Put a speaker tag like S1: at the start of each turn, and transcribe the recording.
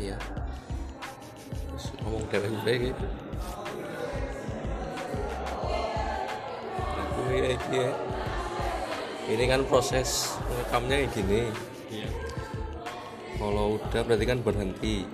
S1: iya. Terus ngomong kayak gue gitu. Ya, ya. Ini kan proses rekamnya kayak gini
S2: iya.
S1: kalau udah berarti kan berhenti.